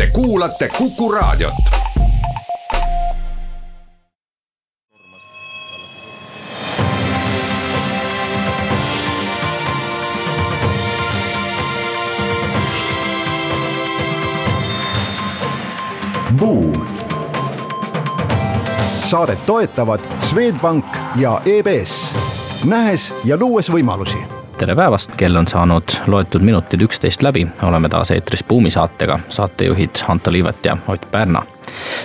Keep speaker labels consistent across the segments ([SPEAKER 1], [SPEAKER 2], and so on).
[SPEAKER 1] Te kuulate Kuku Raadiot.
[SPEAKER 2] Buum. saadet toetavad Swedbank ja EBS, nähes ja luues võimalusi
[SPEAKER 3] tere päevast, kell on saanud loetud minutid üksteist läbi, oleme taas eetris Buumi saatega, saatejuhid Anto Liivet ja Ott Pärna.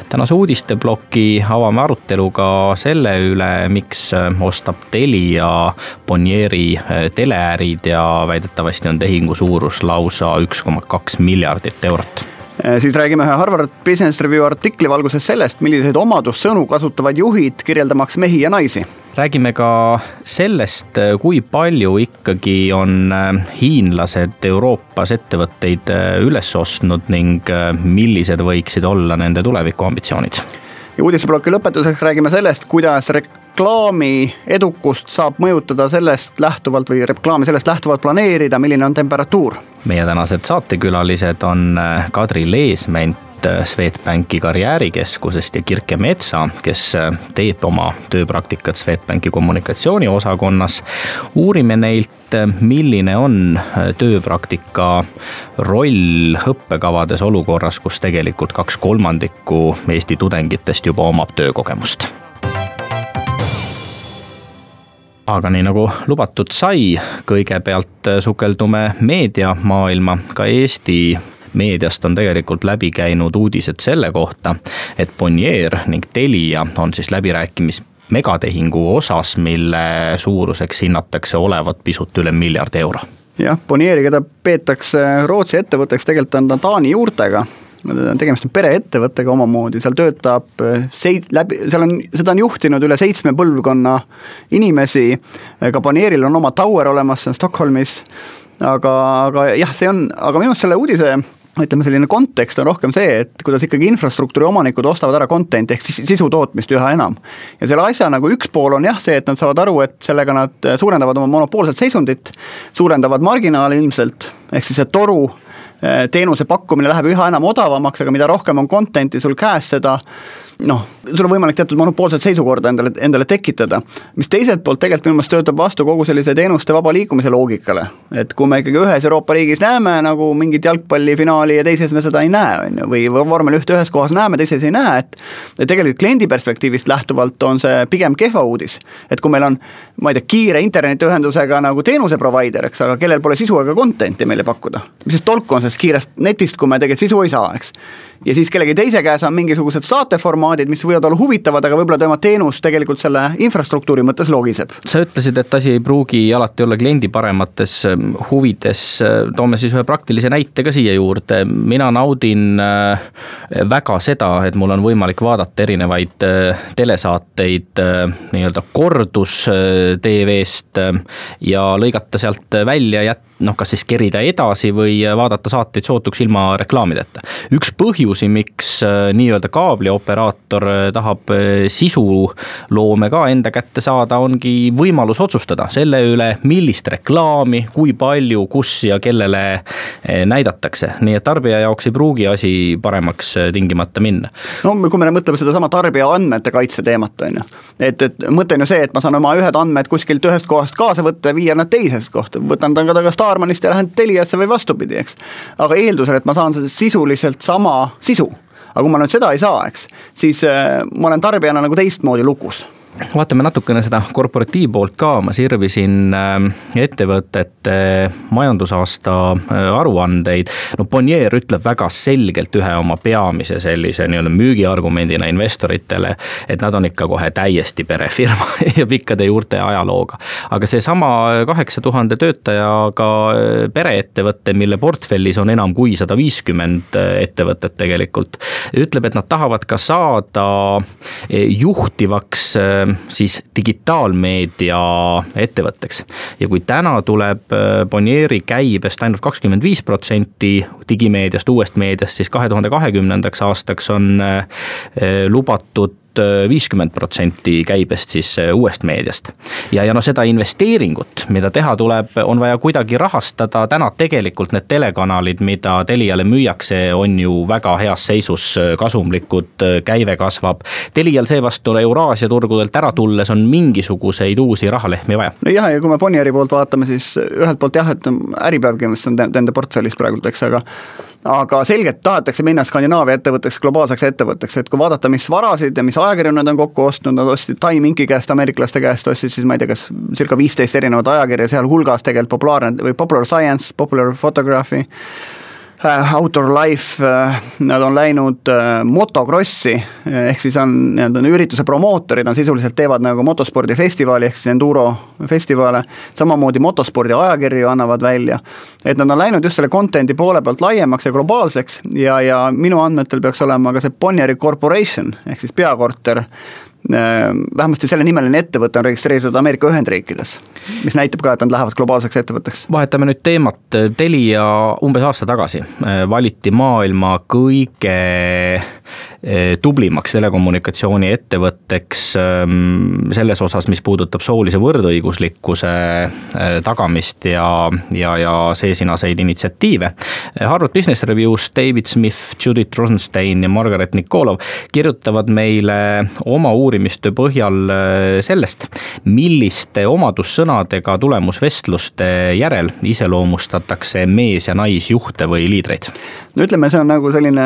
[SPEAKER 3] tänase uudisteploki avame aruteluga selle üle, miks ostab Telia Bonnieri teleärid ja väidetavasti on tehingu suurus lausa üks koma kaks miljardit eurot
[SPEAKER 4] Äh, siis räägime ühe Harvard Business Review artikli valguses sellest, milliseid omadussõnu kasutavad juhid kirjeldamaks mehi ja naisi.
[SPEAKER 3] Räägime ka sellest, kui palju ikkagi on äh, hiinlased Euroopas ettevõtteid äh, üles ostnud ning millised võiksid olla nende tulevikuambitsioonid.
[SPEAKER 4] ja uudisteploki lõpetuseks räägime sellest, kuidas reklaami edukust saab mõjutada sellest lähtuvalt või reklaami sellest lähtuvalt planeerida, milline on temperatuur
[SPEAKER 3] meie tänased saatekülalised on äh, Kadri Leesment äh, Swedbanki karjäärikeskusest ja Kirke Metsa, kes äh, teeb oma tööpraktikat Swedbanki kommunikatsiooniosakonnas. uurime neilt, milline on tööpraktika roll õppekavades olukorras, kus tegelikult kaks kolmandikku Eesti tudengitest juba omab töökogemust aga nii nagu lubatud sai, kõigepealt sukeldume meediamaailma, ka Eesti meediast on tegelikult läbi käinud uudised selle kohta, et Bonnier ning Telia on siis läbirääkimis megatehingu osas, mille suuruseks hinnatakse olevat pisut üle miljardi euro.
[SPEAKER 4] Jah, Bonnieri, keda peetakse Rootsi ettevõtteks, tegelikult on ta Taani juurtega. Tegemist on pereettevõttega omamoodi, seal töötab äh, seit-, läbi, seal on, seda on juhtinud üle seitsme põlvkonna inimesi, ka Bonieril on oma tower olemas, see on Stockholmis, aga, aga jah, see on, aga minu arust selle uudise ütleme, selline kontekst on rohkem see, et kuidas ikkagi infrastruktuuri omanikud ostavad ära content'i ehk siis sisu tootmist üha enam. ja selle asja nagu üks pool on jah see, et nad saavad aru, et sellega nad suurendavad oma monopoolset seisundit, suurendavad marginaali ilmselt, ehk siis see toru Äh, teenuse pakkumine läheb üha enam odavamaks, aga mida rohkem on content'i sul käes, seda noh, sul on võimalik teatud monopoolset seisukorda endale, endale tekitada. mis teiselt poolt tegelikult minu meelest töötab vastu kogu sellise teenuste vaba liikumise loogikale. et kui me ikkagi ühes Euroopa riigis näeme nagu mingit jalgpallifinaali ja teises me seda ei näe, on ju, või vormel ühte ühes kohas näeme, teises ei näe, et et tegelikult kliendi perspektiivist lähtuvalt on see pigem kehva uudis. et kui meil on, ma ei tea, kiire internetiühendusega nagu teenuse provider, eks, aga kellel pole sisu ega content'i meile pakkuda, mis siis tolku on sellest kiirest netist, kui me tegelikult sisu ei saa, eks? Ja siis kellegi teise käes on mingisugused saateformaadid, mis võivad olla huvitavad, aga võib-olla tema teenus tegelikult selle infrastruktuuri mõttes logiseb.
[SPEAKER 3] sa ütlesid, et asi ei pruugi alati olla kliendi paremates ähm, huvides, toome siis ühe praktilise näite ka siia juurde, mina naudin äh, väga seda, et mul on võimalik vaadata erinevaid äh, telesaateid äh, nii-öelda kordus TV-st ja lõigata sealt välja, jätta noh, kas siis kerida edasi või vaadata saateid sootuks ilma reklaamideta. üks põhjusi, miks äh, nii-öelda kaablioperaator äh, tahab äh, sisuloome ka enda kätte saada, ongi võimalus otsustada selle üle, millist reklaami, kui palju, kus ja kellele näidatakse. nii et tarbija jaoks ei pruugi asi paremaks tingimata minna.
[SPEAKER 4] no kui me mõtleme sedasama tarbija andmete kaitse teemat, on ju. et, et mõte on ju see, et ma saan oma ühed andmed kuskilt ühest kohast kaasa võtta ja viia nad teisest kohta, võtan ta ka tagasi Starmanist ja lähen Teliasse või vastupidi, eks. aga eeldusel, et ma saan sisuliselt sama sisu, aga kui ma nüüd seda ei saa, eks, siis äh, ma olen tarbijana nagu teistmoodi lukus
[SPEAKER 3] vaatame natukene seda korporatiivpoolt ka, ma sirvisin äh, ettevõtete majandusaasta äh, aruandeid. no Bonnier ütleb väga selgelt ühe oma peamise sellise nii-öelda müügiargumendina investoritele, et nad on ikka kohe täiesti perefirma ja pikkade juurte ja ajalooga. aga seesama kaheksa tuhande töötajaga äh, pereettevõte, mille portfellis on enam kui sada viiskümmend ettevõtet tegelikult, ütleb, et nad tahavad ka saada juhtivaks siis digitaalmeedia ettevõtteks. ja kui täna tuleb äh, Bonnieri käibest ainult kakskümmend viis protsenti digimeediast, uuest meediast, siis kahe tuhande kahekümnendaks aastaks on äh, lubatud Äh, viiskümmend protsenti käibest siis äh, uuest meediast. ja, ja noh, seda investeeringut, mida teha tuleb, on vaja kuidagi rahastada, täna tegelikult need telekanalid, mida Teliale müüakse, on ju väga heas seisus, äh, kasumlikud, käive kasvab. Telial seevastu Euraasia turgudelt ära tulles on mingisuguseid uusi rahalehmi vaja.
[SPEAKER 4] nojah, ja kui me Bonnieri poolt vaatame, siis ühelt poolt jah, et Äripäev kindlasti on nende portfellis praegult, eks, aga aga selgelt tahetakse minna Skandinaavia ettevõtteks, globaalseks ettevõtteks, et kui vaadata, mis varasid ja mis ajakirju nad on kokku ostnud, nad ostsid Time Inki käest, ameeriklaste käest, ostsid siis ma ei tea, kas circa viisteist erinevat ajakirja, sealhulgas tegelikult populaarne või Popular Science, Popular Photography Outdoor Life, äh, nad on läinud äh, motokrossi, ehk siis on nii-öelda ürituse promootorid, on sisuliselt teevad nagu motospordifestivali ehk siis enduro festivale, samamoodi motospordi ajakirju annavad välja. et nad on läinud just selle content'i poole pealt laiemaks ja globaalseks ja, ja minu andmetel peaks olema ka see Bonnieri Corporation ehk siis peakorter vähemasti selle nimeline ettevõte on registreeritud Ameerika Ühendriikides, mis näitab ka, et nad lähevad globaalseks ettevõtteks.
[SPEAKER 3] vahetame nüüd teemat, Telia umbes aasta tagasi eh, valiti maailma kõige tublimaks telekommunikatsiooni ettevõtteks ehm, selles osas, mis puudutab soolise võrdõiguslikkuse eh, tagamist ja, ja, ja seesinaseid initsiatiive. Harvard Business Review's David Smith, Judith Rosenstein ja Margaret Nikolov kirjutavad meile oma uurimistöö põhjal äh, sellest, milliste omadussõnadega tulemusvestluste järel iseloomustatakse mees- ja naisjuhte või liidreid?
[SPEAKER 4] no ütleme, see on nagu selline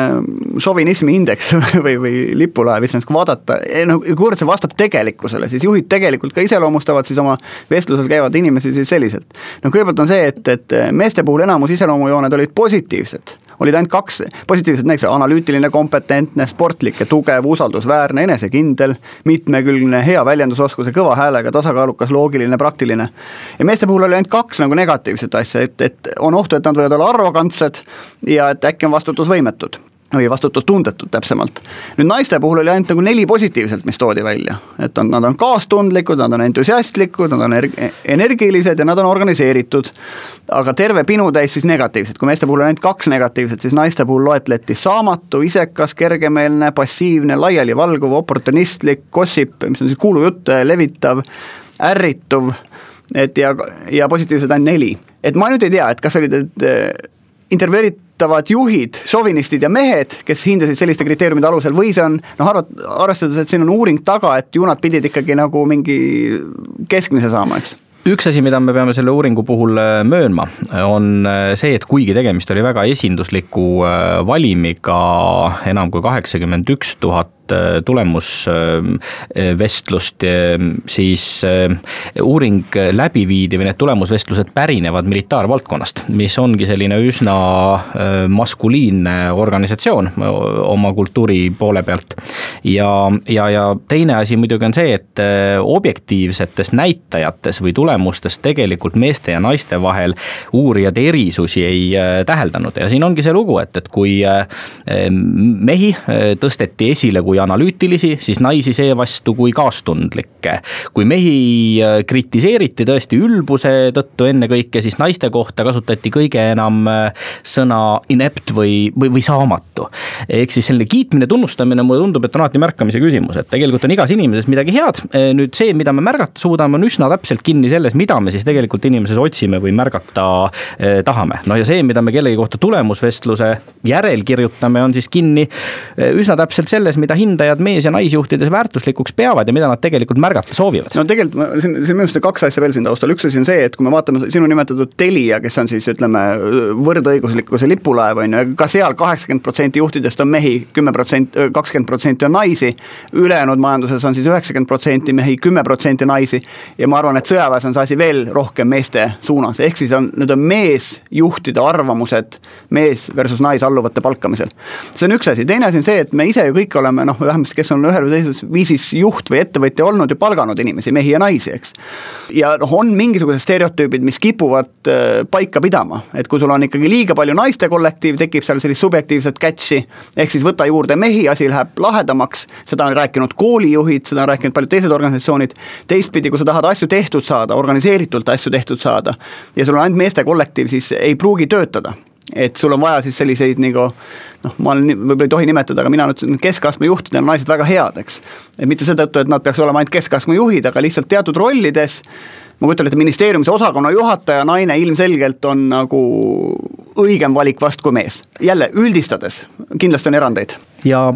[SPEAKER 4] šovinismi indeks või, või lipulaev, iseenesest kui vaadata, no kuivõrd see vastab tegelikkusele, siis juhid tegelikult ka iseloomustavad siis oma vestlusel käivad inimesi siis selliselt. no kõigepealt on see, et, et meeste puhul enamus iseloomujooned olid positiivsed olid ainult kaks positiivset näiteks analüütiline, kompetentne, sportlik ja tugev, usaldusväärne, enesekindel, mitmekülgne, hea väljendusoskus ja kõva häälega, tasakaalukas, loogiline, praktiline. ja meeste puhul oli ainult kaks nagu negatiivset asja, et, et on ohtu, et nad võivad olla arrogantsed ja et äkki on vastutusvõimetud või vastutustundetud täpsemalt. nüüd naiste puhul oli ainult nagu neli positiivselt, mis toodi välja, et on, nad on kaastundlikud, nad on entusiastlikud, nad on energilised ja nad on organiseeritud. aga terve pinutäis siis negatiivset, kui meeste puhul on ainult kaks negatiivset, siis naiste puhul loetleti saamatu, isekas, kergemeelne, passiivne, laialivalguv, oportunistlik, gossip, mis on siis kuulujutte levitav, ärrituv, et ja, ja positiivsed ainult neli. et ma nüüd ei tea, et kas olid intervjueeritud juhitavad juhid, šovinistid ja mehed, kes hindasid selliste kriteeriumide alusel või see on noh, arvat-, arvestades, et siin on uuring taga, et ju nad pidid ikkagi nagu mingi keskmise saama, eks.
[SPEAKER 3] Üks asi, mida me peame selle uuringu puhul äh, möönma, on äh, see, et kuigi tegemist oli väga esindusliku äh, valimiga, enam kui kaheksakümmend üks tuhat Äh, tulemusvestlust, äh, siis äh, uuring läbi viidi või need tulemusvestlused pärinevad militaarvaldkonnast, mis ongi selline üsna maskuliinne organisatsioon oma kultuuri poole pealt. ja, ja, ja teine asi muidugi on see, et objektiivsetes näitajates või tulemustes tegelikult meeste ja naiste vahel uurijad erisusi ei täheldanud ja siin ongi see lugu, et, et kui mehi tõsteti esile kui analüütilisi, siis naisi seevastu kui kaastundlikke. kui mehi äh, kritiseeriti tõesti ülbuse tõttu ennekõike, siis naiste kohta kasutati kõige enam äh, sõna inept või, või, või saamatu. ehk siis selline kiitmine, tunnustamine mulle tundub, et on alati märkamise küsimus, et tegelikult on igas inimeses midagi head. Äh, nüüd see, mida me märgata suudame, on üsna täpselt kinni selles, mida me siis tegelikult inimeses otsime või märgata tahame. no ja see, mida me kellegi kohta tulemusvestluse järel kirjutame, on siis kinni üsna täpselt selles, mida hindame hindajad mees- ja naisjuhtides väärtuslikuks peavad ja mida nad tegelikult märgata soovivad?
[SPEAKER 4] no tegelikult ma, siin, siin minu arust on kaks asja veel siin taustal, üks asi on see, et kui me vaatame sinu nimetatud Telia, kes on siis ütleme, võrdõiguslikkuse lipulaev, on ju, ka seal kaheksakümmend protsenti juhtidest on mehi, kümme protsenti, kakskümmend protsenti on naisi, ülejäänud majanduses on siis üheksakümmend protsenti mehi, kümme protsenti naisi ja ma arvan, et sõjaväes on see asi veel rohkem meeste suunas, ehk siis on, need on meesjuhtide arvamused mees versus naisalluvate palkamisel. see on üks asi, teine asi on see, et me ise ju kõik oleme noh, vähemasti kes on ühel või teises viisis juht või ettevõtja olnud ju palganud inimesi, mehi ja naisi, eks. ja noh, on mingisugused stereotüübid, mis kipuvad äh, paika pidama, et kui sul on ikkagi liiga palju naiste kollektiiv, tekib seal sellist subjektiivset catch'i, ehk siis võta juurde mehi, asi läheb lahedamaks, seda on rääkinud koolijuhid, seda on rääkinud paljud teised organisatsioonid, teistpidi, kui sa tahad asju tehtud saada, organiseeritult asju tehtud saada ja sul on ainult meeste kollektiiv, siis ei pruugi töötada et sul on vaja siis selliseid nagu noh, ma olen, võib-olla ei tohi nimetada, aga mina et keskastme juhtidel on naised väga head, eks. et mitte seetõttu, et nad peaks olema ainult keskastme juhid, aga lihtsalt teatud rollides ma kujutan ette, ministeeriumis osakonna juhataja naine ilmselgelt on nagu õigem valik vast kui mees. jälle üldistades, kindlasti on erandeid.
[SPEAKER 3] ja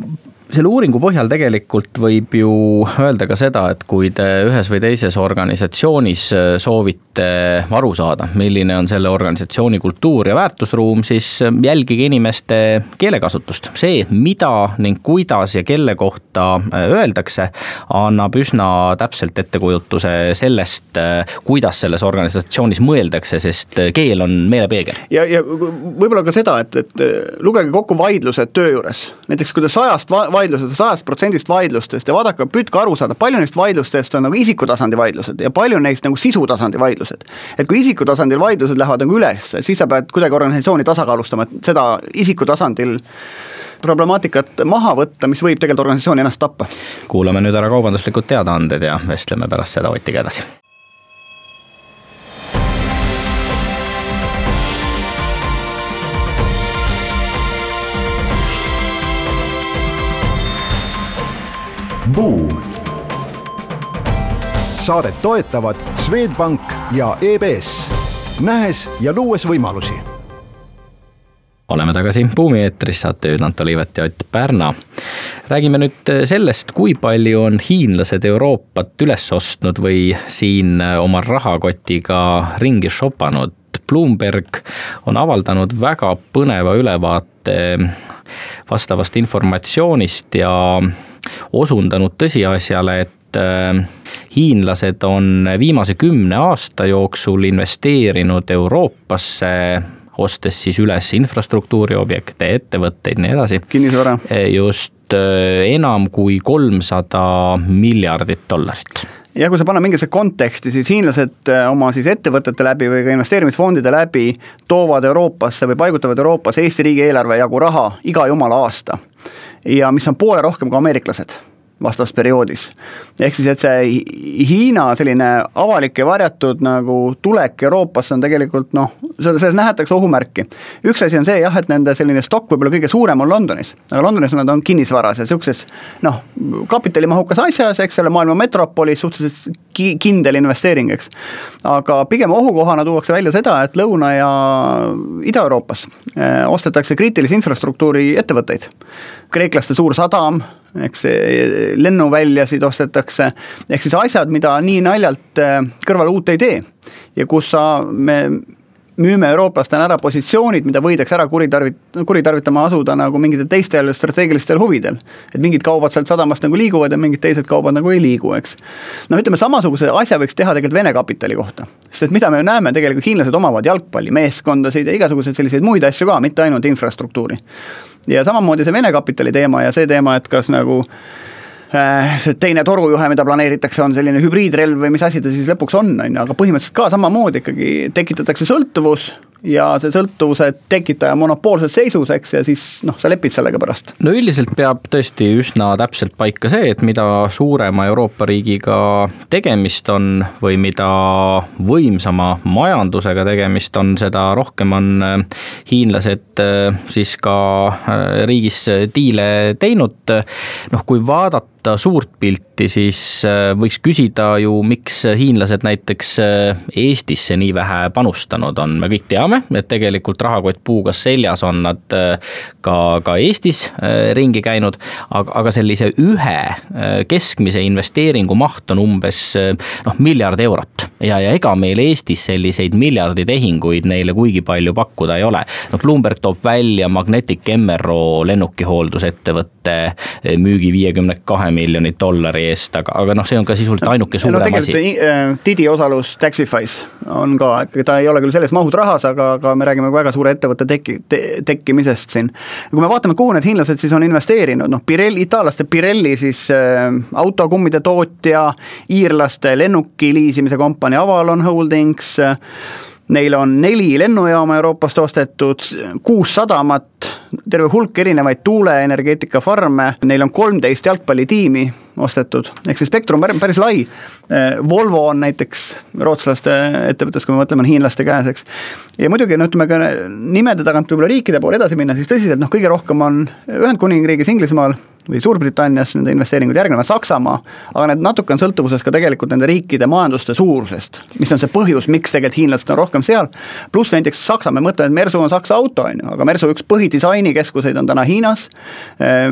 [SPEAKER 3] selle uuringu põhjal tegelikult võib ju öelda ka seda, et kui te ühes või teises organisatsioonis äh, soovite aru saada, milline on selle organisatsiooni kultuur ja väärtusruum, siis äh, jälgige inimeste keelekasutust. see, mida ning kuidas ja kelle kohta äh, öeldakse, annab üsna täpselt ettekujutuse sellest, kuidas selles organisatsioonis mõeldakse, sest keel on meelepeegel.
[SPEAKER 4] ja, ja võib-olla ka seda, et, et lugege kokku vaidlused töö juures, näiteks kui te sajast va vaidlused, sajast protsendist vaidlustest ja vaadake, püüdke aru saada, palju neist vaidlustest on nagu isikutasandi vaidlused ja palju neist nagu sisutasandi vaidlused. et kui isikutasandil vaidlused lähevad nagu üles, siis sa pead kuidagi organisatsiooni tasakaalustama, et seda isikutasandil problemaatikat maha võtta, mis võib tegelikult organisatsiooni ennast tappa.
[SPEAKER 3] kuulame nüüd ära kaubanduslikud teadaanded ja vestleme pärast seda Otiga edasi
[SPEAKER 2] Buum. saadet toetavad Swedbank ja EBS, nähes ja luues võimalusi
[SPEAKER 3] oleme tagasi Buumi eetris, saatejuhid Anto Liivet ja Ott Pärna. räägime nüüd sellest, kui palju on hiinlased Euroopat üles ostnud või siin oma rahakotiga ringi shopanud. Bloomberg on avaldanud väga põneva ülevaate vastavast informatsioonist ja osundanud tõsiasjale, et äh, hiinlased on viimase kümne aasta jooksul investeerinud Euroopasse ostes siis üles infrastruktuuri objekte, ettevõtteid, nii edasi.
[SPEAKER 4] kinnisvara.
[SPEAKER 3] just äh, enam kui kolmsada miljardit dollarit
[SPEAKER 4] ja kui sa paned mingisse konteksti, siis hiinlased äh, oma siis ettevõtete läbi või ka investeerimisfondide läbi toovad Euroopasse või paigutavad Euroopasse Eesti riigieelarve jagu raha iga jumala aasta ja mis on poole rohkem kui ameeriklased vastavas perioodis. ehk siis, et see Hiina selline avalik ja varjatud nagu tulek Euroopasse on tegelikult noh, seda, selles nähetakse ohumärki. üks asi on see jah, et nende selline stokk võib-olla kõige suurem on Londonis, aga Londonis nad on kinnisvaras ja niisuguses noh, kapitalimahukas asjas, eks ole, maailma metropolis suhteliselt ki-, kindel investeering, eks. aga pigem ohukohana tuuakse välja seda, et Lõuna- ja Ida-Euroopas eh, ostetakse kriitilise infrastruktuuri ettevõtteid. kreeklaste suur sadam eks lennuväljasid ostetakse, ehk siis asjad, mida nii naljalt äh, kõrvale uut ei tee. ja kus sa, me müüme eurooplastena ära positsioonid, mida võidakse ära kuritarvit-, kuritarvitama asuda nagu mingitel teistel strateegilistel huvidel. et mingid kaubad sealt sadamast nagu liiguvad ja mingid teised kaubad nagu ei liigu, eks. noh, ütleme samasuguse asja võiks teha tegelikult Vene kapitali kohta. sest et mida me näeme, tegelikult hiinlased omavad jalgpallimeeskondasid ja igasuguseid selliseid muid asju ka, mitte ainult infrastruktuuri ja samamoodi see Vene kapitali teema ja see teema, et kas nagu äh, see teine torujuhe, mida planeeritakse, on selline hübriidrelv või mis asi ta siis lõpuks on, on ju, aga põhimõtteliselt ka samamoodi ikkagi tekitatakse sõltuvus ja see sõltuvuse tekitaja monopoolses seisus, eks, ja siis noh, sa lepid sellega pärast.
[SPEAKER 3] no üldiselt peab tõesti üsna täpselt paika see, et mida suurema Euroopa riigiga tegemist on või mida võimsama majandusega tegemist on, seda rohkem on äh, hiinlased äh, siis ka äh, riigis diile teinud. noh, kui vaadata suurt pilti, lahti, siis võiks küsida ju, miks hiinlased näiteks Eestisse nii vähe panustanud on, me kõik teame, et tegelikult rahakott puuga seljas on nad ka, ka Eestis ringi käinud, aga, aga sellise ühe keskmise investeeringu maht on umbes noh, miljard eurot. Ja, ja ega meil Eestis selliseid miljarditehinguid neile kuigi palju pakkuda ei ole. no Bloomberg toob välja Magnetic MRO lennukihooldusettevõtte müügi viiekümne kahe miljoni dollari eest, aga, aga noh, see on ka sisuliselt ainuke suurem no, asi.
[SPEAKER 4] Äh, Didi osalus Taxify's on ka, ta ei ole küll selles mahus rahas, aga, aga me räägime väga suure ettevõtte teki- te,, tekkimisest siin. kui me vaatame, kuhu need hiinlased siis on investeerinud, noh Pirelli, itaallaste Pirelli siis äh, autokummide tootja, iirlaste lennuki liisimise kompanii Avalon Holdings äh,, Neil on neli lennujaama Euroopast ostetud, kuus sadamat, terve hulk erinevaid tuuleenergeetika farme, neil on kolmteist jalgpallitiimi ostetud, ehk see spektrum on päris lai. Volvo on näiteks rootslaste ettevõttes, kui me mõtleme, on hiinlaste käes, eks. ja muidugi no ütleme ka nimede tagant võib-olla riikide poole edasi minna, siis tõsiselt noh, kõige rohkem on Ühendkuningriigis, Inglismaal või Suurbritannias nende investeeringud järgnevad, Saksamaa, aga need natuke on sõltuvuses ka tegelikult nende riikide majanduste suurusest, mis on see põhjus, miks tegelikult hiinlased on rohkem seal, pluss näiteks Saksa, me mõtleme, et Mersu on Saksa auto, on ju, aga Mersu üks põhidisainikeskuseid on täna Hiinas,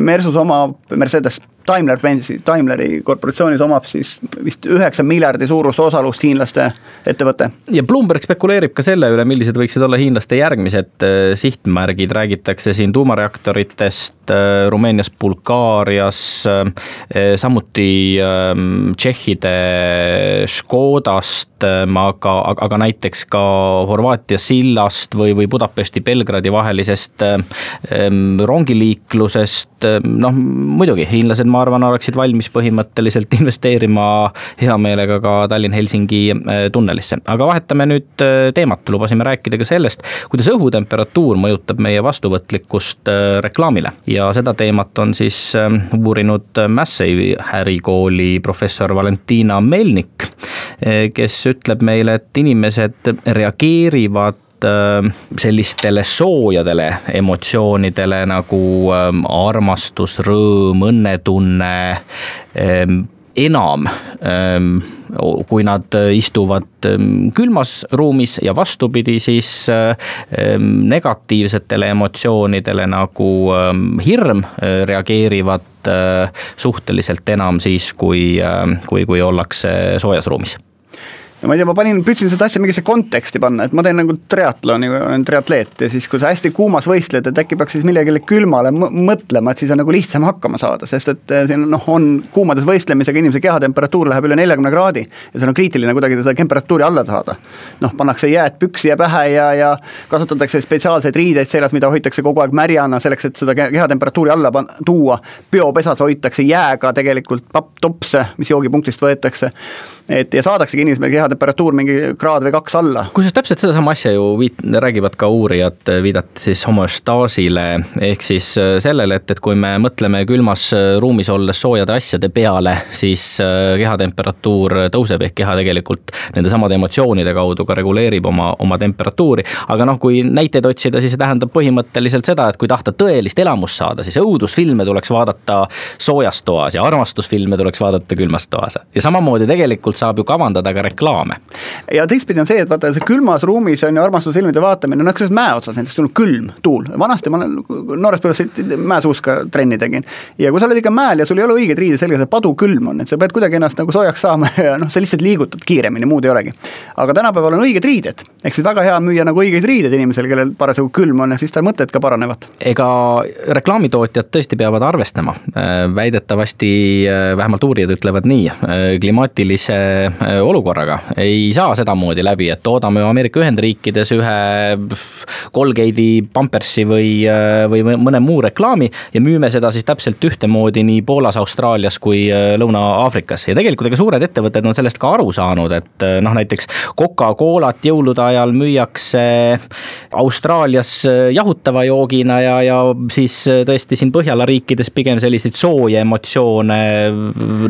[SPEAKER 4] Mersus omab Mercedes Daimler-Benzi, Daimleri korporatsioonis omab siis vist üheksa miljardi suurust osalust hiinlaste ettevõte.
[SPEAKER 3] ja Bloomberg spekuleerib ka selle üle, millised võiksid olla hiinlaste järgmised äh, sihtmärgid, räägitakse siin tuumareaktoritest äh, Rumeenias, Bulgaarias, äh, samuti ähm, tšehhide Škodast, ähm, aga, aga, näiteks ka Horvaatia sillast või, või Budapesti, Belgradi vahelisest ähm, rongiliiklusest, noh muidugi hiinlased ma arvan, oleksid valmis põhimõtteliselt investeerima hea meelega ka Tallinn-Helsingi äh, tunnelisse. aga vahetame nüüd äh, teemat, lubasime rääkida ka sellest, kuidas õhutemperatuur mõjutab meie vastuvõtlikkust reklaamile ja seda teemat on siis uurinud Massey ärikooli professor Valentina Melnik, kes ütleb meile, et inimesed reageerivad sellistele soojadele emotsioonidele nagu armastus, rõõm, õnnetunne enam, kui nad istuvad külmas ruumis ja vastupidi, siis negatiivsetele emotsioonidele nagu hirm reageerivad suhteliselt enam siis, kui, kui, kui ollakse soojas ruumis
[SPEAKER 4] ja ma ei tea, ma panin, püüdsin seda asja mingisse konteksti panna, et ma teen nagu triatloni, olen triatleet ja siis, kui sa hästi kuumas võistled, et äkki peaks siis millegile külmale mõtlema, et siis on nagu lihtsam hakkama saada, sest et eh, siin noh, on kuumades võistlemisega inimese kehatemperatuur läheb üle neljakümne kraadi ja seal on kriitiline kuidagi seda temperatuuri alla saada. noh, pannakse jääd püksi ja pähe ja, ja kasutatakse spetsiaalseid riideid seljas, mida hoitakse kogu aeg märjana selleks, et seda kehatemperatuuri alla tuua. peopesas hoitakse jääga tegelikult papptopse, mis joogipunktist võetakse et ja saadaksegi inimesele kehatemperatuur mingi kraad või kaks alla.
[SPEAKER 3] kusjuures täpselt sedasama asja ju viit-, räägivad ka uurijad, viidati siis homöostaasile, ehk siis äh, sellele, et, et kui me mõtleme külmas äh, ruumis olles soojade asjade peale, siis äh, kehatemperatuur tõuseb, ehk keha tegelikult nende samade emotsioonide kaudu ka reguleerib oma, oma temperatuuri. aga noh, kui näiteid otsida, siis see tähendab põhimõtteliselt seda, et kui tahta tõelist elamust saada, siis õudusfilme tuleks vaadata soojas toas ja armastusfilme tuleks vaadata külmas toas. ja samamoodi tegelikult saab ju kavandada ka reklaame.
[SPEAKER 4] ja teistpidi on see, et vaata, see külmas ruumis on ju armastusfilmide vaatamine, noh, kas mäe otsas näiteks tulnud külm tuul, vanasti ma olen noorest peale mäesuuska trenni tegin. ja kui sa oled ikka mäel ja sul ei ole õigeid riideid seljas ja padu külm on, et sa pead kuidagi ennast nagu soojaks saama ja noh, sa lihtsalt liigutad kiiremini, muud ei olegi. aga tänapäeval on õiged riided, ehk siis väga hea müüa nagu õigeid riideid inimesele, kellel parasjagu külm on ja siis tal mõtted ka paranevad.
[SPEAKER 3] ega reklaamitootjad tõesti peavad arvestama, väidetavasti vähemalt uurijad ütlevad nii, klimaatilise Äh, olukorraga. ei saa sedamoodi läbi, et toodame Ameerika Ühendriikides ühe Colgate'i Pampersi või, äh, või mõne muu reklaami ja müüme seda siis täpselt ühtemoodi nii Poolas, Austraalias kui äh, Lõuna-Aafrikas. ja tegelikult ega suured ettevõtted on sellest ka aru saanud, et noh, näiteks Coca-Colat jõulude ajal müüakse Austraalias jahutava joogina ja, ja siis tõesti siin Põhjala riikides pigem selliseid sooje emotsioone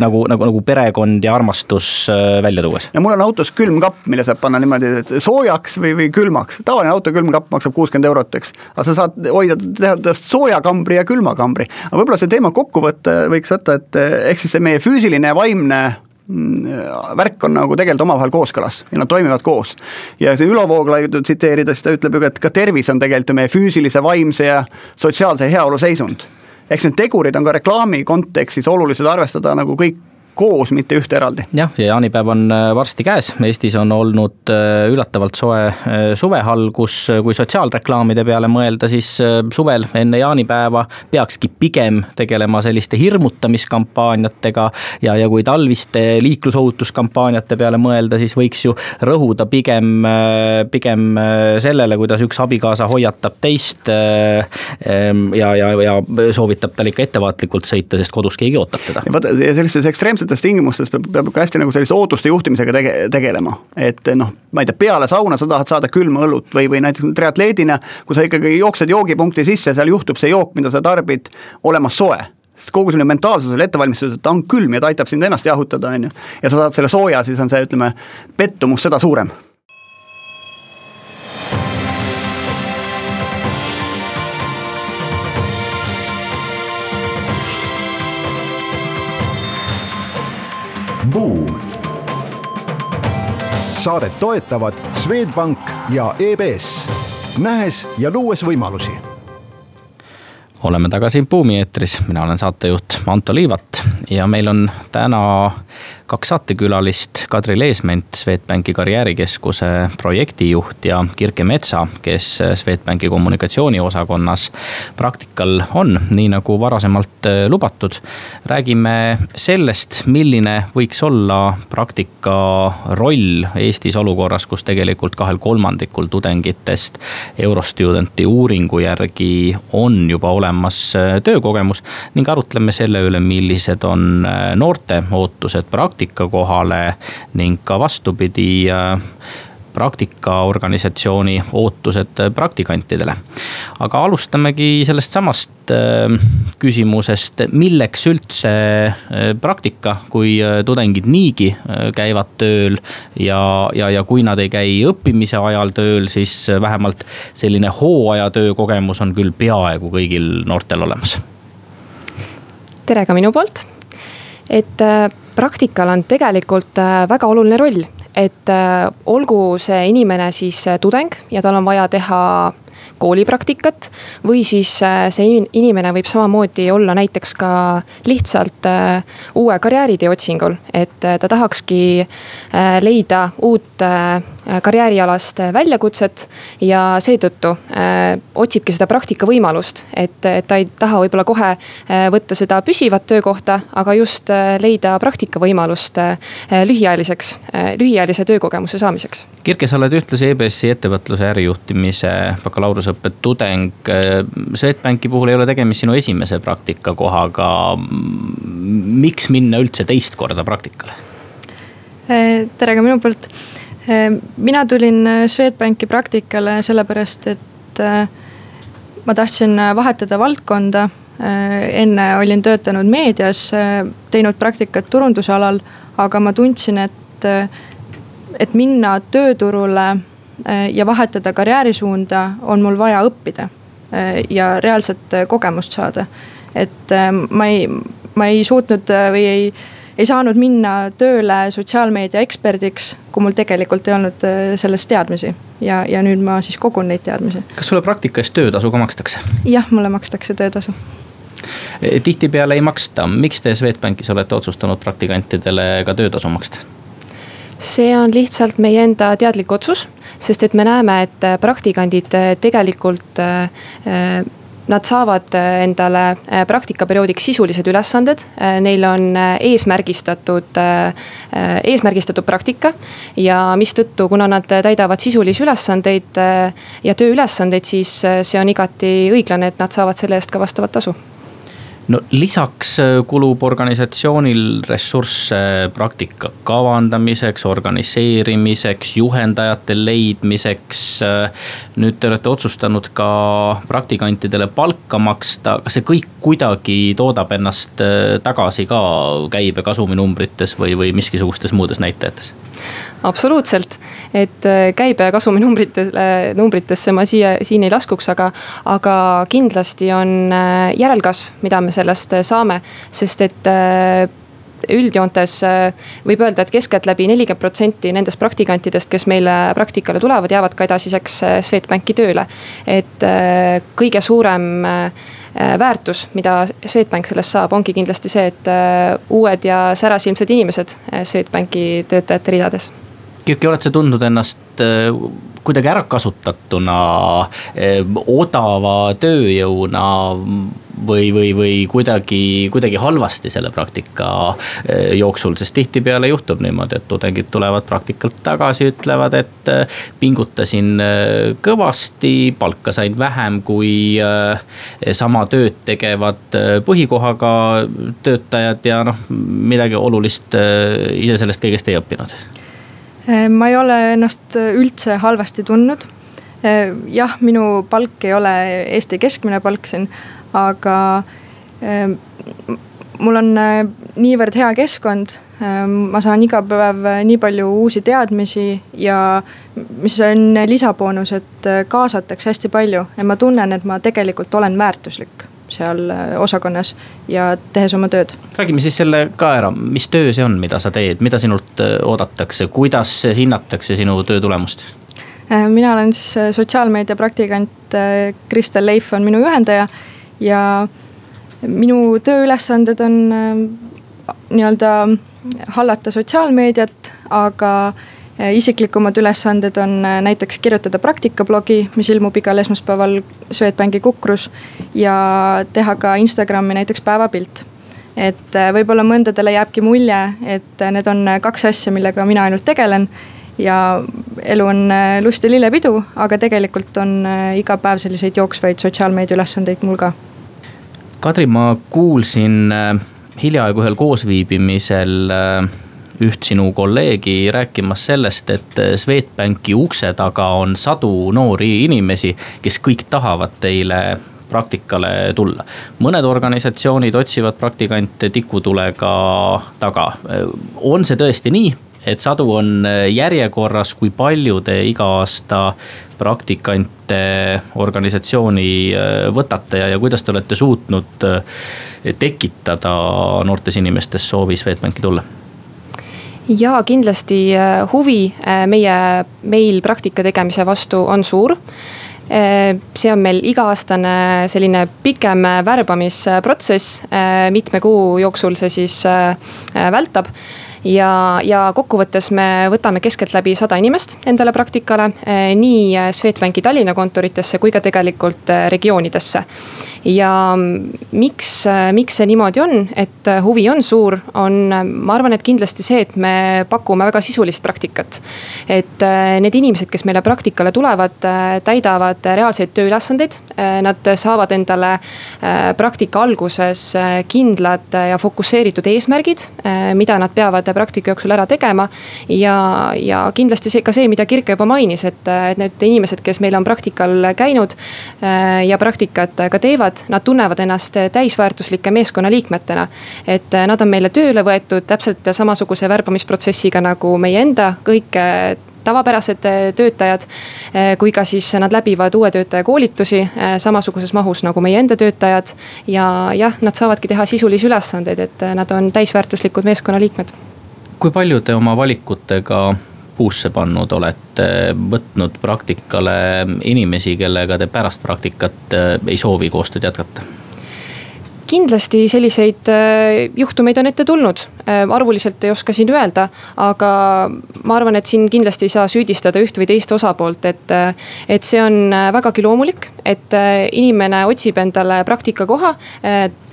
[SPEAKER 3] nagu, nagu, nagu perekond ja armastus Äh, välja tuues.
[SPEAKER 4] ja mul on autos külmkapp, mille saab panna niimoodi, et soojaks või, või külmaks, tavaline auto külmkapp maksab kuuskümmend eurot, eks. aga sa saad hoida, teha tast soojakambri ja külmakambri, aga võib-olla see teema kokku võtta võiks võtta, et ehk siis see meie füüsiline ja vaimne mm, värk on nagu tegelikult omavahel kooskõlas ja nad toimivad koos. ja see Ülo Vooglaidu tsiteerida, siis ta ütleb ju et ka tervis on tegelikult ju meie füüsilise, vaimse ja sotsiaalse heaolu seisund eks need tegurid on ka reklaami kontekstis olulised arvestada nagu kõik koos, mitte ühte eraldi.
[SPEAKER 3] jah, ja jaanipäev on äh, varsti käes, Eestis on olnud äh, üllatavalt soe äh, suvehalgus, kui sotsiaalreklaamide peale mõelda, siis suvel enne jaanipäeva peakski pigem tegelema selliste hirmutamiskampaaniatega ja, ja kui talviste liiklusohutuskampaaniate peale mõelda, siis võiks ju rõhuda pigem, pigem sellele, kuidas üks abikaasa hoiatab teist ja, ja, ja soovitab tal ikka ettevaatlikult sõita, sest kodus keegi ootab teda.
[SPEAKER 4] vaata, sellistes ekstreemsetes ekstreemsetes tingimustes peab, peab ka hästi nagu sellise ootuste juhtimisega tege, tegelema. et noh, ma ei tea, peale sauna sa tahad saada külma õlut või, või näiteks triatleedina, kui sa ikkagi jooksed joogipunkti sisse, seal juhtub see jook, mida sa tarbid, olema soe sest kogu selline mentaalsus oli ette valmistatud, et ta on külm ja ta aitab sind ennast jahutada, on ju. ja sa saad selle sooja, siis on see, ütleme, pettumus seda suurem
[SPEAKER 2] Buum. saadet toetavad Swedbank ja EBS, nähes ja luues võimalusi
[SPEAKER 3] oleme tagasi Buumi eetris, mina olen saatejuht Anto Liivat ja meil on täna kaks saatekülalist, Kadri Leesment, Swedbanki karjäärikeskuse projektijuht ja Kirke Metsa, kes Swedbanki kommunikatsiooniosakonnas praktikal on, nii nagu varasemalt äh, lubatud. räägime sellest, milline võiks olla praktika roll Eestis olukorras, kus tegelikult kahel kolmandikul tudengitest Eurostudenti uuringu järgi on juba olemas äh, töökogemus ning arutleme selle üle, millised on äh, noorte ootused praktikale praktika kohale ning ka vastupidi äh, praktikaorganisatsiooni ootused praktikantidele. aga alustamegi sellest samast äh, küsimusest, milleks üldse äh, praktika, kui tudengid niigi käivad tööl ja, ja, ja kui nad ei käi õppimise ajal tööl, siis vähemalt selline hooajatöö kogemus on küll peaaegu kõigil noortel olemas.
[SPEAKER 5] tere ka minu poolt, et praktikal on tegelikult äh, väga oluline roll, et äh, olgu see inimene siis äh, tudeng ja tal on vaja teha koolipraktikat. või siis see inimene võib samamoodi olla näiteks ka lihtsalt uue karjääritee otsingul, et ta tahakski leida uut karjäärialast äh, väljakutset ja seetõttu äh, otsibki seda praktikavõimalust. et, et ta ei taha võib-olla kohe äh, võtta seda püsivat töökohta, aga just äh, leida praktikavõimalust äh, lühiajaliseks, lühiajalise töökogemuse saamiseks.
[SPEAKER 3] Kirke, sa oled ühtlasi EBS-i ettevõtluse ärijuhtimise bakalaureuseõppe tudeng. Swedbanki puhul ei ole tegemist sinu esimese praktikakohaga. miks minna üldse teist korda praktikale?
[SPEAKER 6] tere ka minu poolt mina tulin äh, Swedbanki praktikale sellepärast, et äh, ma tahtsin äh, vahetada valdkonda. enne olin töötanud meedias, teinud praktikat turundusalal, aga ma tundsin, et, et minna tööturule ja vahetada karjäärisuunda on mul vaja õppida ja reaalset kogemust saada. et ma ei, ma ei suutnud või ei ei saanud minna tööle sotsiaalmeedia eksperdiks, kui mul tegelikult ei olnud äh, sellest teadmisi. ja, ja nüüd ma siis kogun neid teadmisi.
[SPEAKER 3] kas sulle praktika eest töötasu ka makstakse?
[SPEAKER 6] jah, mulle makstakse töötasu
[SPEAKER 3] e, tihtipeale ei maksta, miks te Swedbankis olete otsustanud praktikantidele ka töötasu maksta?
[SPEAKER 5] see on lihtsalt meie enda teadlik otsus, sest et me näeme, et praktikandid tegelikult äh, Nad saavad äh, endale äh, praktikaperioodiks sisulised ülesanded, äh, neil on eesmärgistatud, eesmärgistatud praktika. ja mistõttu, kuna nad täidavad sisulisi ülesandeid ja tööülesandeid, siis see on igati õiglane, et nad saavad selle eest ka vastavat tasu
[SPEAKER 3] no lisaks äh, kulub organisatsioonil ressursse praktika kavandamiseks, organiseerimiseks, juhendajate leidmiseks. Äh, nüüd te olete otsustanud ka praktikantidele palka maksta, kas see kõik kuidagi toodab ennast äh, tagasi ka käibe kasuminumbrites või, või miskisugustes muudes näitajates?
[SPEAKER 5] Absoluutselt, et käibe ja kasumi numbritele, numbritesse ma siia, siin ei laskuks, aga, aga kindlasti on järelkasv, mida me sellest saame, sest et üldjoontes võib öelda, et keskeltläbi nelikümmend protsenti nendest praktikantidest, kes meile praktikale tulevad, jäävad ka edasiseks Swedbanki tööle. et kõige suurem Äh, väärtus, mida Swedbank sellest saab, ongi kindlasti see, et äh, uued ja särasilmsed inimesed äh, Swedbanki töötajate ridades.
[SPEAKER 3] Kirki, oled sa tundnud ennast kuidagi ärakasutatuna, odava tööjõuna või, või, või kuidagi, kuidagi halvasti selle praktika eh, jooksul, sest tihtipeale juhtub niimoodi, et tudengid tulevad praktikalt tagasi, ütlevad, et eh, pingutasin eh, kõvasti, palka sain vähem kui sama tööd tegevad põhikohaga töötajad ja noh, midagi olulist ise sellest kõigest ei õppinud
[SPEAKER 6] ma ei ole ennast üldse halvasti tundnud. jah, minu palk ei ole Eesti keskmine palk siin, aga mul on äh, niivõrd hea keskkond. Ma saan iga päev äh, nii palju uusi teadmisi ja mis on lisaboonus, et äh, kaasatakse hästi palju ja ma tunnen, et ma tegelikult olen väärtuslik seal osakonnas ja tehes oma tööd.
[SPEAKER 3] räägime siis selle ka ära, mis töö see on, mida sa teed, mida sinult oodatakse, kuidas hinnatakse sinu töö tulemust?
[SPEAKER 6] mina olen siis sotsiaalmeedia praktikant, Kristel Leif on minu juhendaja ja minu tööülesanded on äh, nii-öelda hallata sotsiaalmeediat, aga äh, isiklikumad ülesanded on äh, näiteks kirjutada praktikablogi, mis ilmub igal esmaspäeval Swedbanki Kukrus. ja teha ka Instagrami näiteks päevapilt. et võib-olla mõndadele jääbki mulje, et need on kaks asja, millega mina ainult tegelen. ja elu on lust ja lillepidu, aga tegelikult on iga päev selliseid jooksvaid sotsiaalmeedia ülesandeid mul ka
[SPEAKER 3] Kadri, ma kuulsin äh, hiljaaegu ühel koosviibimisel äh, üht sinu kolleegi rääkimas sellest, et äh, Swedbanki ukse taga on sadu noori inimesi, kes kõik tahavad teile praktikale tulla. mõned organisatsioonid otsivad praktikante tikutulega taga. on see tõesti nii, et sadu on järjekorras, kui palju te iga aasta praktikante organisatsiooni võtate ja, ja kuidas te olete suutnud tekitada noortes inimestes soovi Swedbanki tulla?
[SPEAKER 5] Ja kindlasti äh, huvi meie, meil praktika tegemise vastu on suur see on meil iga-aastane selline pikem värbamisprotsess, mitme kuu jooksul see siis vältab ja, ja kokkuvõttes me võtame keskeltläbi sada inimest endale praktikale, nii Swedbanki Tallinna kontoritesse kui ka tegelikult regioonidesse. Ja miks, eh, miks see niimoodi on, et huvi on suur, on, ma arvan, et kindlasti see, et me pakume väga sisulist praktikat. et need inimesed, kes meile praktikale tulevad, täidavad reaalseid tööülesandeid. Nad saavad endale praktika alguses kindlad ja fokusseeritud eesmärgid, mida nad peavad praktika jooksul ära tegema. ja, ja kindlasti see ka see, mida Kirke juba mainis, et, et need inimesed, kes meil on praktikal käinud ja praktikat ka teevad, nad tunnevad ennast täisväärtuslike meeskonnaliikmetena. et nad on meile tööle võetud täpselt samasuguse värbamisprotsessiga nagu meie enda kõik tavapärased töötajad. Äh, kui ka siis nad läbivad uue töötaja koolitusi äh, samasuguses mahus nagu meie enda töötajad. ja jah, nad saavadki teha sisulisi ülesandeid, et nad on täisväärtuslikud meeskonnaliikmed
[SPEAKER 3] kui palju te oma valikutega puusse pannud olete, võtnud praktikale inimesi, kellega te pärast praktikat eh, ei soovi koostööd jätkata?
[SPEAKER 5] Kindlasti selliseid äh, juhtumeid on ette tulnud, äh, arvuliselt ei oska siin öelda, aga ma arvan, et siin kindlasti ei saa süüdistada üht või teist osapoolt, et. Äh, et see on vägagi loomulik, et inimene otsib endale praktikakoha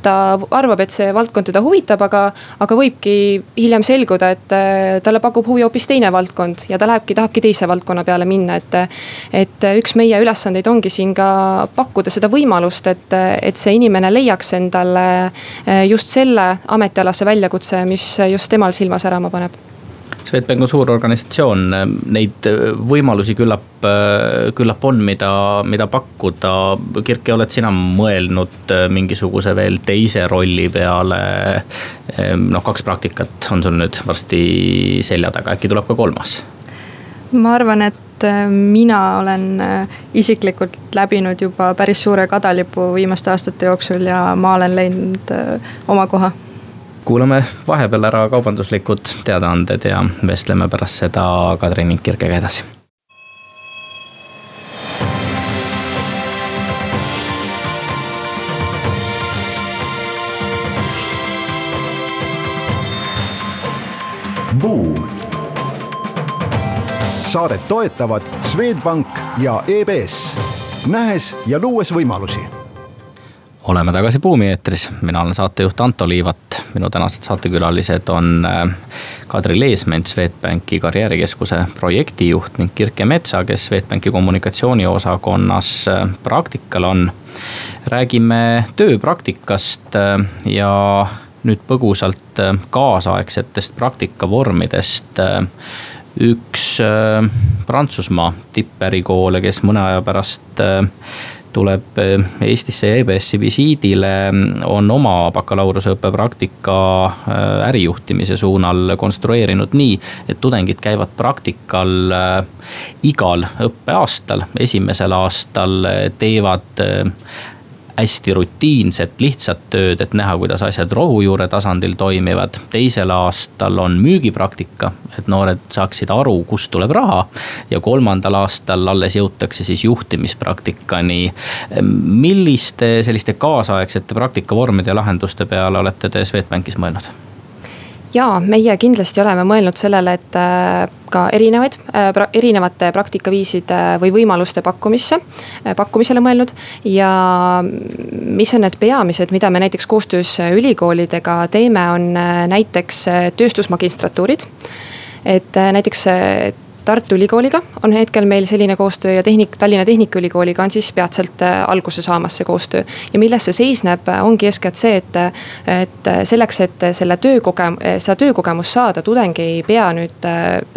[SPEAKER 5] ta arvab, et see valdkond teda huvitab, aga, aga võibki hiljem selguda, et talle pakub huvi hoopis teine valdkond ja ta lähebki, tahabki teise valdkonna peale minna, et. et üks meie ülesandeid ongi siin ka pakkuda seda võimalust, et, et see inimene leiaks endale just selle ametialase väljakutse, mis just temal silma särama paneb
[SPEAKER 3] Swedbank on suur organisatsioon, neid võimalusi küllap, küllap on, mida, mida pakkuda. Kirke, oled sina mõelnud mingisuguse veel teise rolli peale? noh, kaks praktikat on sul nüüd varsti selja taga, äkki tuleb ka kolmas?
[SPEAKER 6] ma arvan, et äh, mina olen äh, isiklikult läbinud juba päris suure kadalipu viimaste aastate jooksul ja ma olen leidnud oma koha
[SPEAKER 3] kuulame vahepeal ära kaubanduslikud teadaanded ja vestleme pärast seda Kadri ning Kirkega edasi
[SPEAKER 2] Buum. Saadet toetavad Swedbank ja EBS, nähes ja luues võimalusi.
[SPEAKER 3] oleme tagasi Buumi eetris, mina olen saatejuht Anto Liivat, minu tänased saatekülalised on äh, Kadri Leesment, Swedbanki karjäärikeskuse projektijuht ning Kirke Metsa, kes Swedbanki kommunikatsiooniosakonnas äh, praktikal on. räägime tööpraktikast äh, ja nüüd põgusalt kaasaegsetest praktikavormidest. Äh, üks äh, Prantsusmaa tippärikoole, kes mõne aja pärast tuleb Eestisse ja EBS-i visiidile, on oma bakalaureuseõppe praktika ärijuhtimise suunal konstrueerinud nii, et tudengid käivad praktikal igal õppeaastal, esimesel aastal teevad hästi rutiinset, lihtsat tööd, et näha, kuidas asjad rohujuure tasandil toimivad. teisel aastal on müügipraktika, et noored saaksid aru, kust tuleb raha. ja kolmandal aastal alles jõutakse siis juhtimispraktikani. milliste selliste kaasaegsete praktikavormide ja lahenduste peale olete te Swedbankis mõelnud?
[SPEAKER 5] Jaa, meie kindlasti oleme mõelnud sellele, et äh, ka erinevaid, äh, erinevate praktikaviiside või võimaluste pakkumisse, äh, pakkumisele mõelnud. ja mis on need peamised, mida me näiteks koostöös ülikoolidega teeme, on näiteks tööstusmagistratuurid. et näiteks Tartu Ülikooliga on hetkel meil selline koostöö ja tehnik, Tallinna Tehnikaülikooliga on siis peatselt äh, alguse saamas see koostöö. ja milles see seisneb, ongi eeskätt see, et, et selleks, et selle töökogem-, seda töökogemust saada, tudeng ei pea nüüd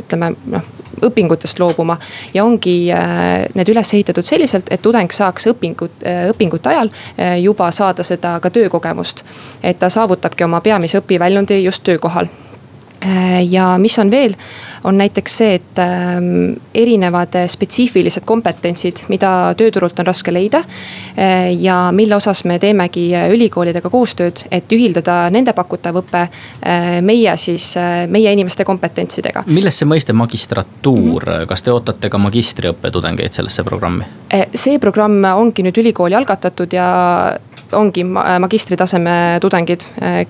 [SPEAKER 5] ütleme noh õpingutest loobuma. ja ongi äh, need üles ehitatud selliselt, et tudeng saaks õpingut, õpingute ajal juba saada seda ka töökogemust. et ta saavutabki oma peamise õpiväljundi just töökohal ja mis on veel on näiteks see, et ähm, erinevad spetsiifilised kompetentsid, mida tööturult on raske leida. Äh, ja mille osas me teemegi ülikoolidega koostööd, et ühildada nende pakutav õpe äh, meie siis, äh, meie inimeste kompetentsidega.
[SPEAKER 3] milles see mõiste magistratuur mm, -hmm. kas te ootate ka magistriõppe tudengeid sellesse programmi?
[SPEAKER 5] see programm ongi nüüd ülikooli algatatud ja ongi magistritaseme tudengid,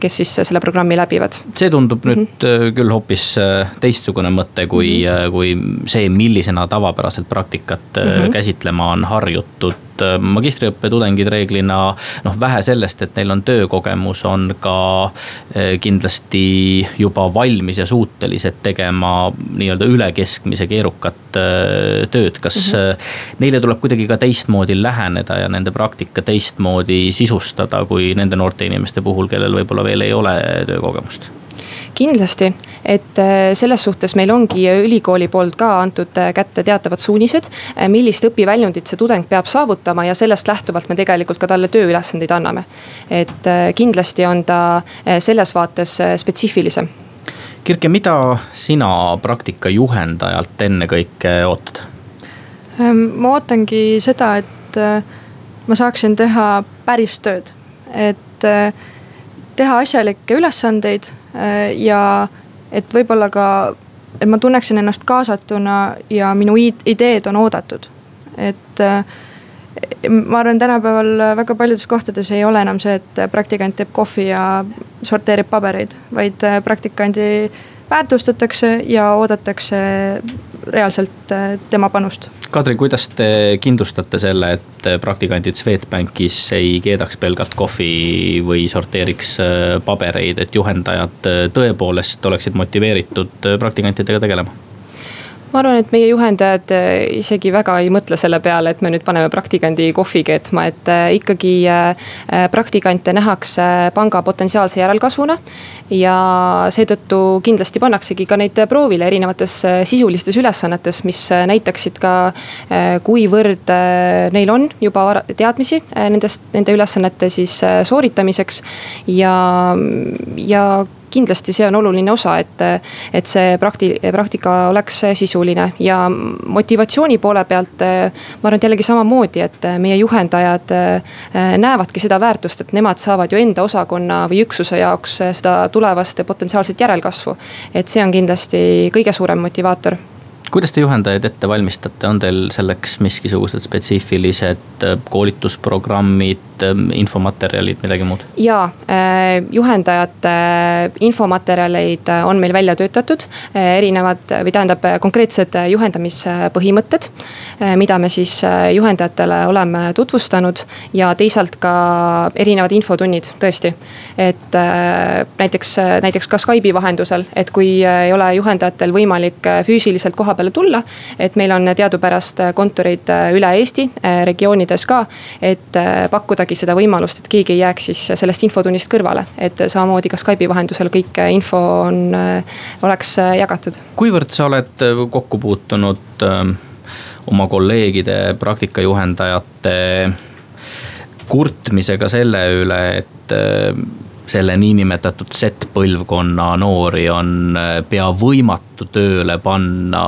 [SPEAKER 5] kes siis selle programmi läbivad.
[SPEAKER 3] see tundub nüüd mm -hmm. küll hoopis teistsugune mõte mõte kui mm, -hmm. kui see, millisena tavapäraselt praktikat mm -hmm. käsitlema on harjutud et äh, magistriõppe tudengid reeglina noh, vähe sellest, et neil on töökogemus, on ka äh, kindlasti juba valmis ja suutelised tegema nii-öelda üle keskmise keerukat äh, tööd. kas mm -hmm. neile tuleb kuidagi ka teistmoodi läheneda ja nende praktika teistmoodi sisustada, kui nende noorte inimeste puhul, kellel võib-olla veel ei ole töökogemust?
[SPEAKER 5] Kindlasti, et äh, selles suhtes meil ongi ülikooli poolt ka antud äh, kätte teatavad suunised. Äh, millist õpiväljundit see tudeng peab saavutama ja sellest lähtuvalt me tegelikult ka talle tööülesandeid anname. et kindlasti on ta selles vaates spetsiifilisem.
[SPEAKER 3] Kirke, mida sina praktika juhendajalt ennekõike ootad?
[SPEAKER 6] Ähm, ma ootangi seda, et ma saaksin teha päris tööd, et teha asjalikke ülesandeid Äh, ja et võib-olla ka, et ma tunneksin ennast kaasatuna ja minu ideed on oodatud. et äh, ma arvan, tänapäeval väga paljudes kohtades ei ole enam see, et praktikant teeb kohvi ja sorteerib pabereid, vaid äh, praktikandi väärtustatakse ja oodatakse reaalselt tema panust
[SPEAKER 3] Kadri, kuidas te kindlustate selle, et praktikandid Swedbankis ei keedaks pelgalt kohvi või sorteeriks äh, pabereid, et juhendajad äh, tõepoolest oleksid motiveeritud äh, praktikantidega tegelema?
[SPEAKER 5] Ma arvan, et meie juhendajad isegi väga ei mõtle selle peale, et me nüüd paneme praktikandi kohvi keetma, et ikkagi praktikante nähakse panga potentsiaalse järelkasvuna ja seetõttu kindlasti pannaksegi ka neid proovile erinevates sisulistes ülesannetes, mis näitaksid ka, kuivõrd neil on juba teadmisi nendest, nende ülesannete siis sooritamiseks. ja, ja kindlasti see on oluline osa, et, et see prakti-, praktika oleks sisuline ja motivatsiooni poole pealt. ma arvan, et jällegi samamoodi, et meie juhendajad näevadki seda väärtust, et nemad saavad ju enda osakonna või üksuse jaoks seda tulevast potentsiaalset järelkasvu. et see on kindlasti kõige suurem motivaator
[SPEAKER 3] kuidas te juhendajaid ette valmistate, on teil selleks miskisugused spetsiifilised koolitusprogrammid, Ähm, infomaterjalid, midagi muud?
[SPEAKER 5] jaa, äh, juhendajate äh, infomaterjaleid äh, on meil välja töötatud, erinevad või tähendab konkreetsed juhendamispõhimõtted. mida me siis juhendajatele oleme tutvustanud ja teisalt ka erinevad infotunnid, tõesti. et näiteks, näiteks ka Skype'i vahendusel, et kui ei ole juhendajatel võimalik füüsiliselt koha peale tulla. et meil on teadupärast kontorid üle Eesti, regioonides ka, et pakkudagi pakugi seda võimalust, et keegi ei jääks siis sellest infotunnist kõrvale. et samamoodi ka Skype'i vahendusel kõik info on, oleks jagatud.
[SPEAKER 3] kuivõrd sa oled kokku puutunud ähm, oma kolleegide, praktikajuhendajate kurtmisega selle üle, et selle niinimetatud Z-põlvkonna noori on äh, pea võimatu tööle panna.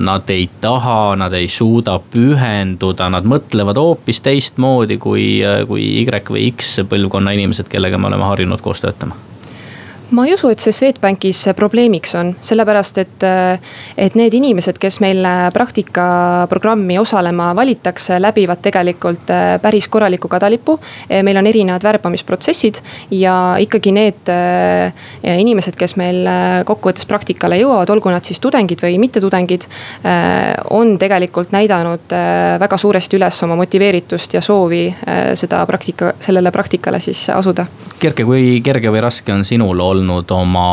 [SPEAKER 3] Nad ei taha, nad ei suuda pühenduda, nad mõtlevad hoopis teistmoodi kui, äh, kui Y või X põlvkonna inimesed, kellega me oleme harjunud koos töötama
[SPEAKER 5] ma ei usu, et see Swedbankis probleemiks on, sellepärast et, et need inimesed, kes meil praktikaprogrammi osalema valitakse, läbivad tegelikult päris korraliku kadalipu. meil on erinevad värbamisprotsessid ja ikkagi need inimesed, kes meil kokkuvõttes praktikale jõuavad, olgu nad siis tudengid või mittetudengid. on tegelikult näidanud väga suuresti üles oma motiveeritust ja soovi seda praktika, sellele praktikale siis asuda.
[SPEAKER 3] Kerke, kui kerge või raske on sinul olnud? Olnud oma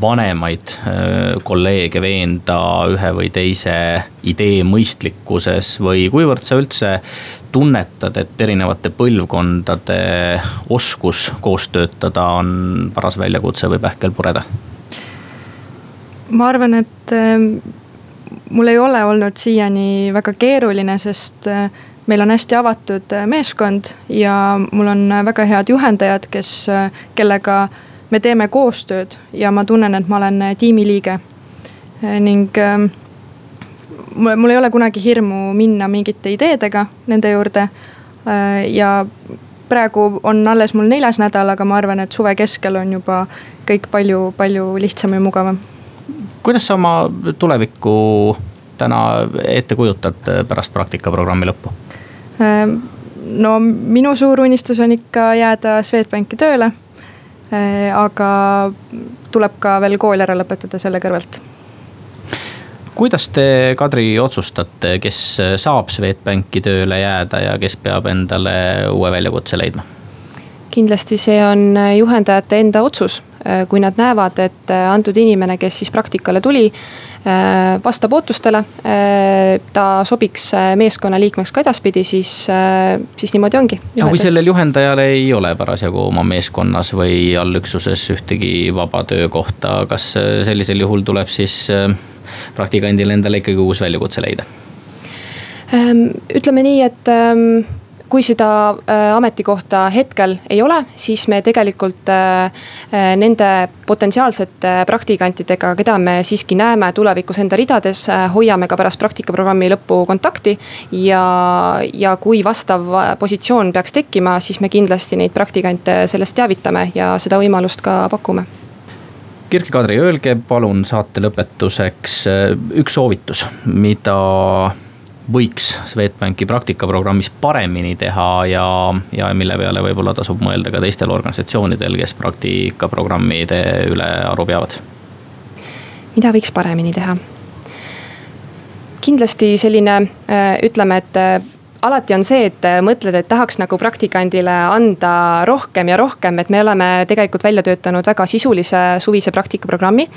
[SPEAKER 3] vanemaid äh, kolleege veenda ühe või teise idee mõistlikkuses või kuivõrd sa üldse tunnetad, et erinevate põlvkondade oskus koos töötada on paras väljakutse või pähkel pureda?
[SPEAKER 6] ma arvan, et äh, mul ei ole olnud siiani väga keeruline, sest äh, meil on hästi avatud meeskond ja mul on väga head juhendajad, kes, kellega me teeme koostööd ja ma tunnen, et ma olen äh, tiimiliige. Äh, ning ähm, mul, mul ei ole kunagi hirmu minna mingite ideedega nende juurde. Äh, ja praegu on alles mul neljas nädal, aga ma arvan, et suve keskel on juba kõik palju, palju lihtsam ja mugavam.
[SPEAKER 3] kuidas sa oma tulevikku täna ette kujutad pärast praktikaprogrammi lõppu?
[SPEAKER 6] no minu suur unistus on ikka jääda Swedbanki tööle aga tuleb ka veel kool ära lõpetada selle kõrvalt
[SPEAKER 3] kuidas te, Kadri, otsustate, kes saab Swedbanki tööle jääda ja kes peab endale uue väljakutse leidma?
[SPEAKER 5] kindlasti see on juhendajate enda otsus, äh, kui nad näevad, et antud inimene, kes siis praktikale tuli Äh, vastab ootustele. Äh, ta sobiks äh, meeskonna liikmeks ka edaspidi, siis, siis niimoodi ongi.
[SPEAKER 3] aga kui sellel juhendajal ei ole parasjagu oma meeskonnas või allüksuses ühtegi vaba töökohta, kas sellisel juhul tuleb siis praktikandil endale ikkagi uus väljakutse leida?
[SPEAKER 5] Ähm, ütleme nii, et ähm, kui seda äh, ametikohta hetkel ei ole, siis me tegelikult äh, äh, nende potentsiaalsete praktikantidega, keda me siiski näeme tulevikus enda ridades, hoiame ka pärast praktikaprogrammi lõppu kontakti. ja, ja kui vastav positsioon peaks tekkima, siis me kindlasti neid praktikante sellest teavitame ja seda võimalust ka pakume
[SPEAKER 3] Kirke Kadri, öelge palun saate lõpetuseks üks soovitus, mida võiks Swedbanki praktikaprogrammis paremini teha ja, ja mille peale võib-olla tasub mõelda ka teistel organisatsioonidel, kes praktikaprogrammide üle aru peavad?
[SPEAKER 5] mida võiks paremini teha? kindlasti selline, äh, ütleme, et äh, alati on see, et mõtled, et tahaks nagu praktikandile anda rohkem ja rohkem, et me oleme tegelikult välja töötanud väga sisulise suvise praktikaprogrammi.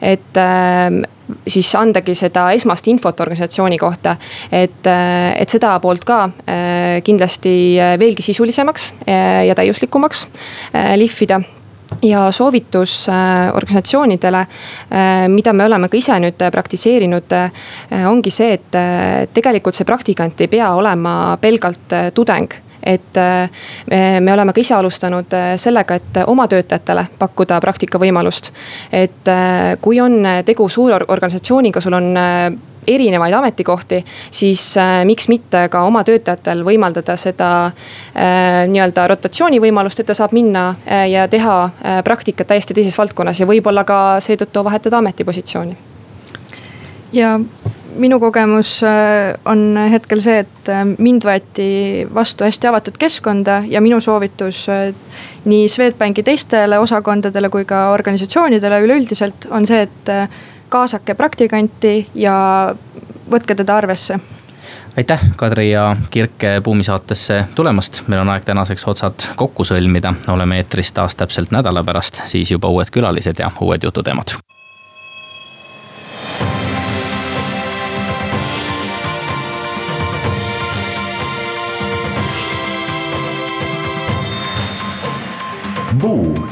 [SPEAKER 5] et äh, siis andagi seda esmast infot organisatsiooni kohta. et, äh, et seda poolt ka äh, kindlasti veelgi sisulisemaks äh, ja täiuslikumaks lihvida ja soovitus äh, organisatsioonidele, äh, mida me oleme ka ise nüüd praktiseerinud, äh, ongi see, et tegelikult see praktikant ei pea olema pelgalt tudeng et me oleme ka ise alustanud sellega, et oma töötajatele pakkuda praktikavõimalust. et kui on tegu suure organisatsiooniga, sul on erinevaid ametikohti, siis äh, miks mitte ka oma töötajatel võimaldada seda äh, nii-öelda rotatsioonivõimalust, et ta saab minna äh, ja teha äh, praktikat täiesti teises valdkonnas ja võib-olla ka seetõttu vahetada ametipositsiooni.
[SPEAKER 6] ja minu kogemus äh, on hetkel see, et äh, mind võeti vastu hästi avatud keskkonda ja minu soovitus nii Swedbanki teistele osakondadele kui ka organisatsioonidele üleüldiselt on see, et kaasake praktikanti ja võtke teda arvesse.
[SPEAKER 3] Aitäh, Kadri ja Kirke Buumi saatesse tulemast, meil on aeg tänaseks otsad kokku sõlmida, oleme eetris taas täpselt nädala pärast, siis juba uued külalised ja uued jututeemad.
[SPEAKER 2] Buum